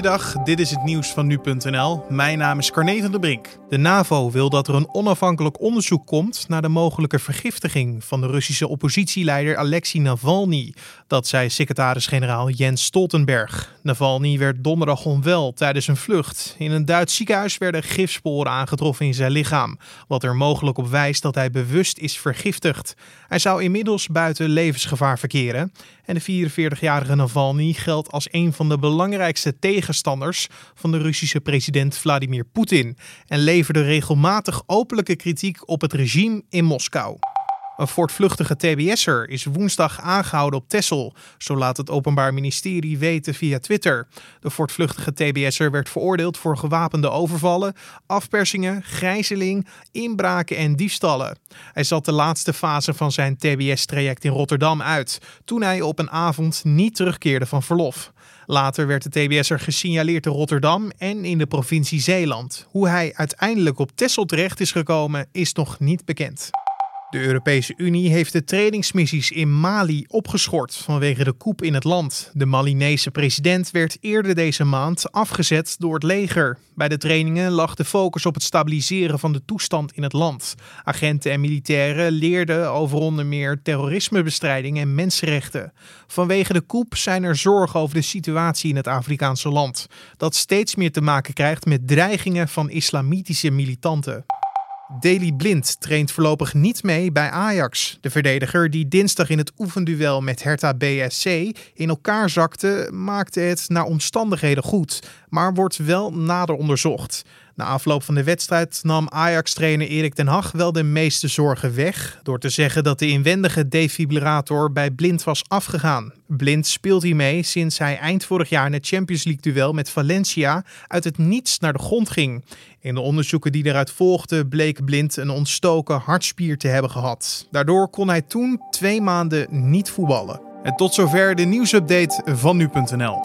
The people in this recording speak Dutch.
Goeiedag, dit is het nieuws van nu.nl. Mijn naam is Carne van der Brink. De NAVO wil dat er een onafhankelijk onderzoek komt naar de mogelijke vergiftiging van de Russische oppositieleider Alexei Navalny. Dat zei secretaris-generaal Jens Stoltenberg. Navalny werd donderdag onwel tijdens een vlucht. In een Duits ziekenhuis werden gifsporen aangetroffen in zijn lichaam, wat er mogelijk op wijst dat hij bewust is vergiftigd. Hij zou inmiddels buiten levensgevaar verkeren. En de 44-jarige Navalny geldt als een van de belangrijkste tegenstanders van de Russische president Vladimir Poetin en leverde regelmatig openlijke kritiek op het regime in Moskou. Een voortvluchtige TBS'er is woensdag aangehouden op Texel, zo laat het Openbaar Ministerie weten via Twitter. De voortvluchtige TBS'er werd veroordeeld voor gewapende overvallen, afpersingen, gijzeling, inbraken en diefstallen. Hij zat de laatste fase van zijn TBS-traject in Rotterdam uit, toen hij op een avond niet terugkeerde van verlof. Later werd de TBS'er gesignaleerd in Rotterdam en in de provincie Zeeland. Hoe hij uiteindelijk op Texel terecht is gekomen, is nog niet bekend. De Europese Unie heeft de trainingsmissies in Mali opgeschort vanwege de coup in het land. De Malinese president werd eerder deze maand afgezet door het leger. Bij de trainingen lag de focus op het stabiliseren van de toestand in het land. Agenten en militairen leerden over onder meer terrorismebestrijding en mensenrechten. Vanwege de coup zijn er zorgen over de situatie in het Afrikaanse land, dat steeds meer te maken krijgt met dreigingen van islamitische militanten. Daley Blind traint voorlopig niet mee bij Ajax. De verdediger die dinsdag in het oefenduel met Hertha BSC in elkaar zakte, maakte het naar omstandigheden goed, maar wordt wel nader onderzocht. Na afloop van de wedstrijd nam Ajax-trainer Erik ten Hag wel de meeste zorgen weg door te zeggen dat de inwendige defibrillator bij Blind was afgegaan. Blind speelt hiermee sinds hij eind vorig jaar in het Champions League duel met Valencia uit het niets naar de grond ging. In de onderzoeken die eruit volgden bleek Blind een ontstoken hartspier te hebben gehad. Daardoor kon hij toen twee maanden niet voetballen. En tot zover de nieuwsupdate van nu.nl.